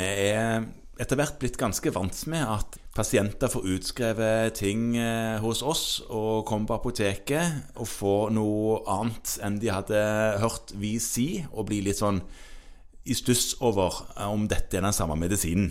Vi er etter hvert blitt ganske vant med at pasienter får utskrevet ting eh, hos oss og kommer på apoteket og får noe annet enn de hadde hørt vi si, og blir litt sånn i stuss over om dette er den samme medisinen.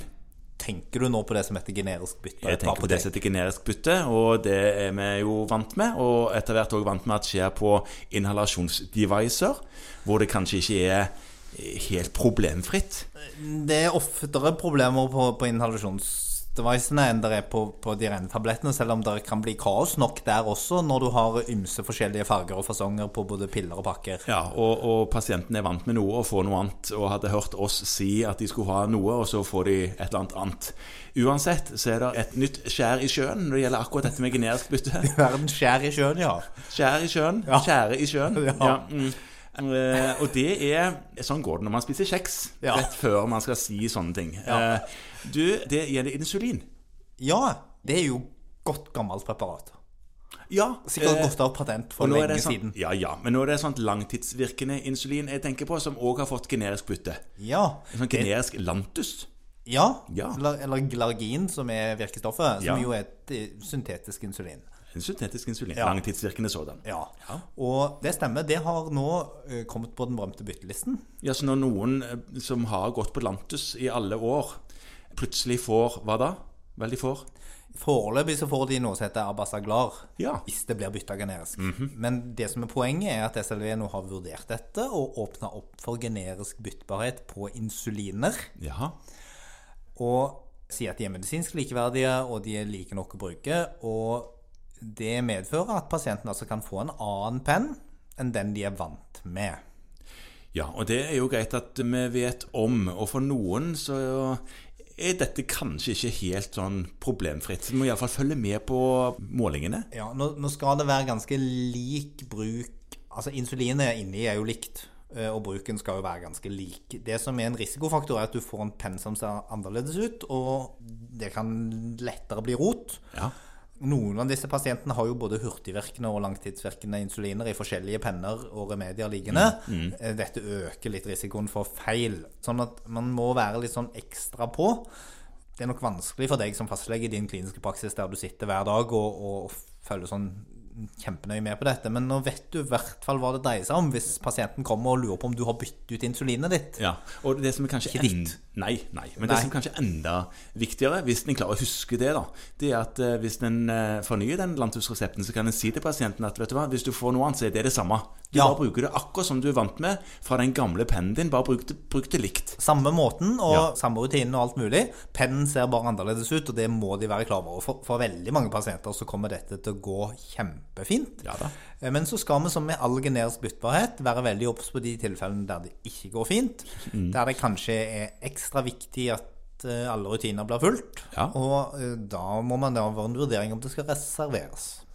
Tenker du nå på det som heter generisk bytte? Jeg tenker på det som heter generisk bytte, og det er vi jo vant med. Og etter hvert òg vant med at det skjer på inhalasjonsdevicer, hvor det kanskje ikke er helt problemfritt. Det er oftere problemer på, på inhalasjonsdevicene enn det er på, på de rene tablettene, selv om det kan bli kaos nok der også, når du har ymse forskjellige farger og fasonger på både piller og pakker. Ja, og, og pasienten er vant med noe og får noe annet, og hadde hørt oss si at de skulle ha noe, og så får de et eller annet annet. Uansett så er det et nytt skjær i sjøen når det gjelder akkurat dette med generisk bytte. Verdens skjær i sjøen, ja. Skjær i sjøen. Ja. Skjære i sjøen. Ja. Ja, mm. Eh, og det er Sånn går det når man spiser kjeks. Ja. Rett før man skal si sånne ting. Ja. Uh, du, det gjelder insulin. Ja, det er jo godt gammelt preparat. Ja. Sikkert eh, gått av patent for lenge sånn, siden. Ja, ja, men nå er det sånt langtidsvirkende insulin jeg tenker på, som òg har fått generisk bytte. Ja, sånn generisk Lantus. ja. Ja. Eller, Glargin, som er virkestoffet, som Ja. jo er et syntetisk insulin. En syntetisk insulin. Ja. Langtidsvirkende sådan. Ja. Og det stemmer. Det har nå eh, kommet på den berømte byttelisten. Ja, så når noen eh, som har gått på Lantus i alle år, plutselig får Hva da? Vel, de får Foreløpig så får de noe som heter Abasaglar, Ja. hvis det blir bytta generisk. Men det som er poenget, er at SLV nå har vurdert dette og åpna opp for generisk byttbarhet på insuliner. Ja. Og sier at de er medisinsk likeverdige, og de er like nok å bruke. Og det medfører at pasienten altså kan få en annen penn enn den de er vant med. Ja, og det er jo greit at vi vet om, og for noen så er dette kanskje ikke helt sånn problemfritt. Vi må iallfall følge med på målingene. Ja, nå, nå skal det være ganske lik bruk Altså, insulinet inni er jo likt, eh, og bruken skal jo være ganske lik. Det som er en risikofaktor, er at du får en penn som ser annerledes ut, og det kan lettere bli rot. Ja. Noen av disse pasientene har jo både hurtigvirkende og langtidsvirkende insuliner i forskjellige penner og remedier liggende. Eh, Dette øker litt risikoen for feil. Sånn at man må være litt sånn ekstra på. Det er nok vanskelig for deg som fastlege i din kliniske praksis der du sitter hver dag og, og følger sånn kjempenøye med på dette, men nå vet du i hvert fall hva det dreier seg om hvis pasienten kommer og lurer på om du har byttet ut insulinet ditt. Ja, og det som er kanskje en- Nei, nei. Men Nei. det som er kanskje enda viktigere, hvis en klarer å huske det, da, det er at eh, hvis en eh, fornyer den Lantus-resepten, så kan en si til pasienten at vet du hva, hvis du får noe annet, så er det det samme. Du Ja. bare bruker det akkurat som du er vant med fra den gamle pennen din. Bare bruk det, bruk det likt. Samme måten og Ja. samme rutinen og alt mulig. Pennen ser bare annerledes ut, og det må de være klar over. For, for veldig mange pasienter så kommer dette til å gå kjempefint. Ja. Eh, Men så skal vi som med all generisk byttbarhet være veldig obs på de tilfellene der det ikke går fint. Mm. Der det kanskje er ekstra viktig at eh, alle rutiner blir fulgt. Ja. Og eh, da må man da være en vurdering om det skal reserveres.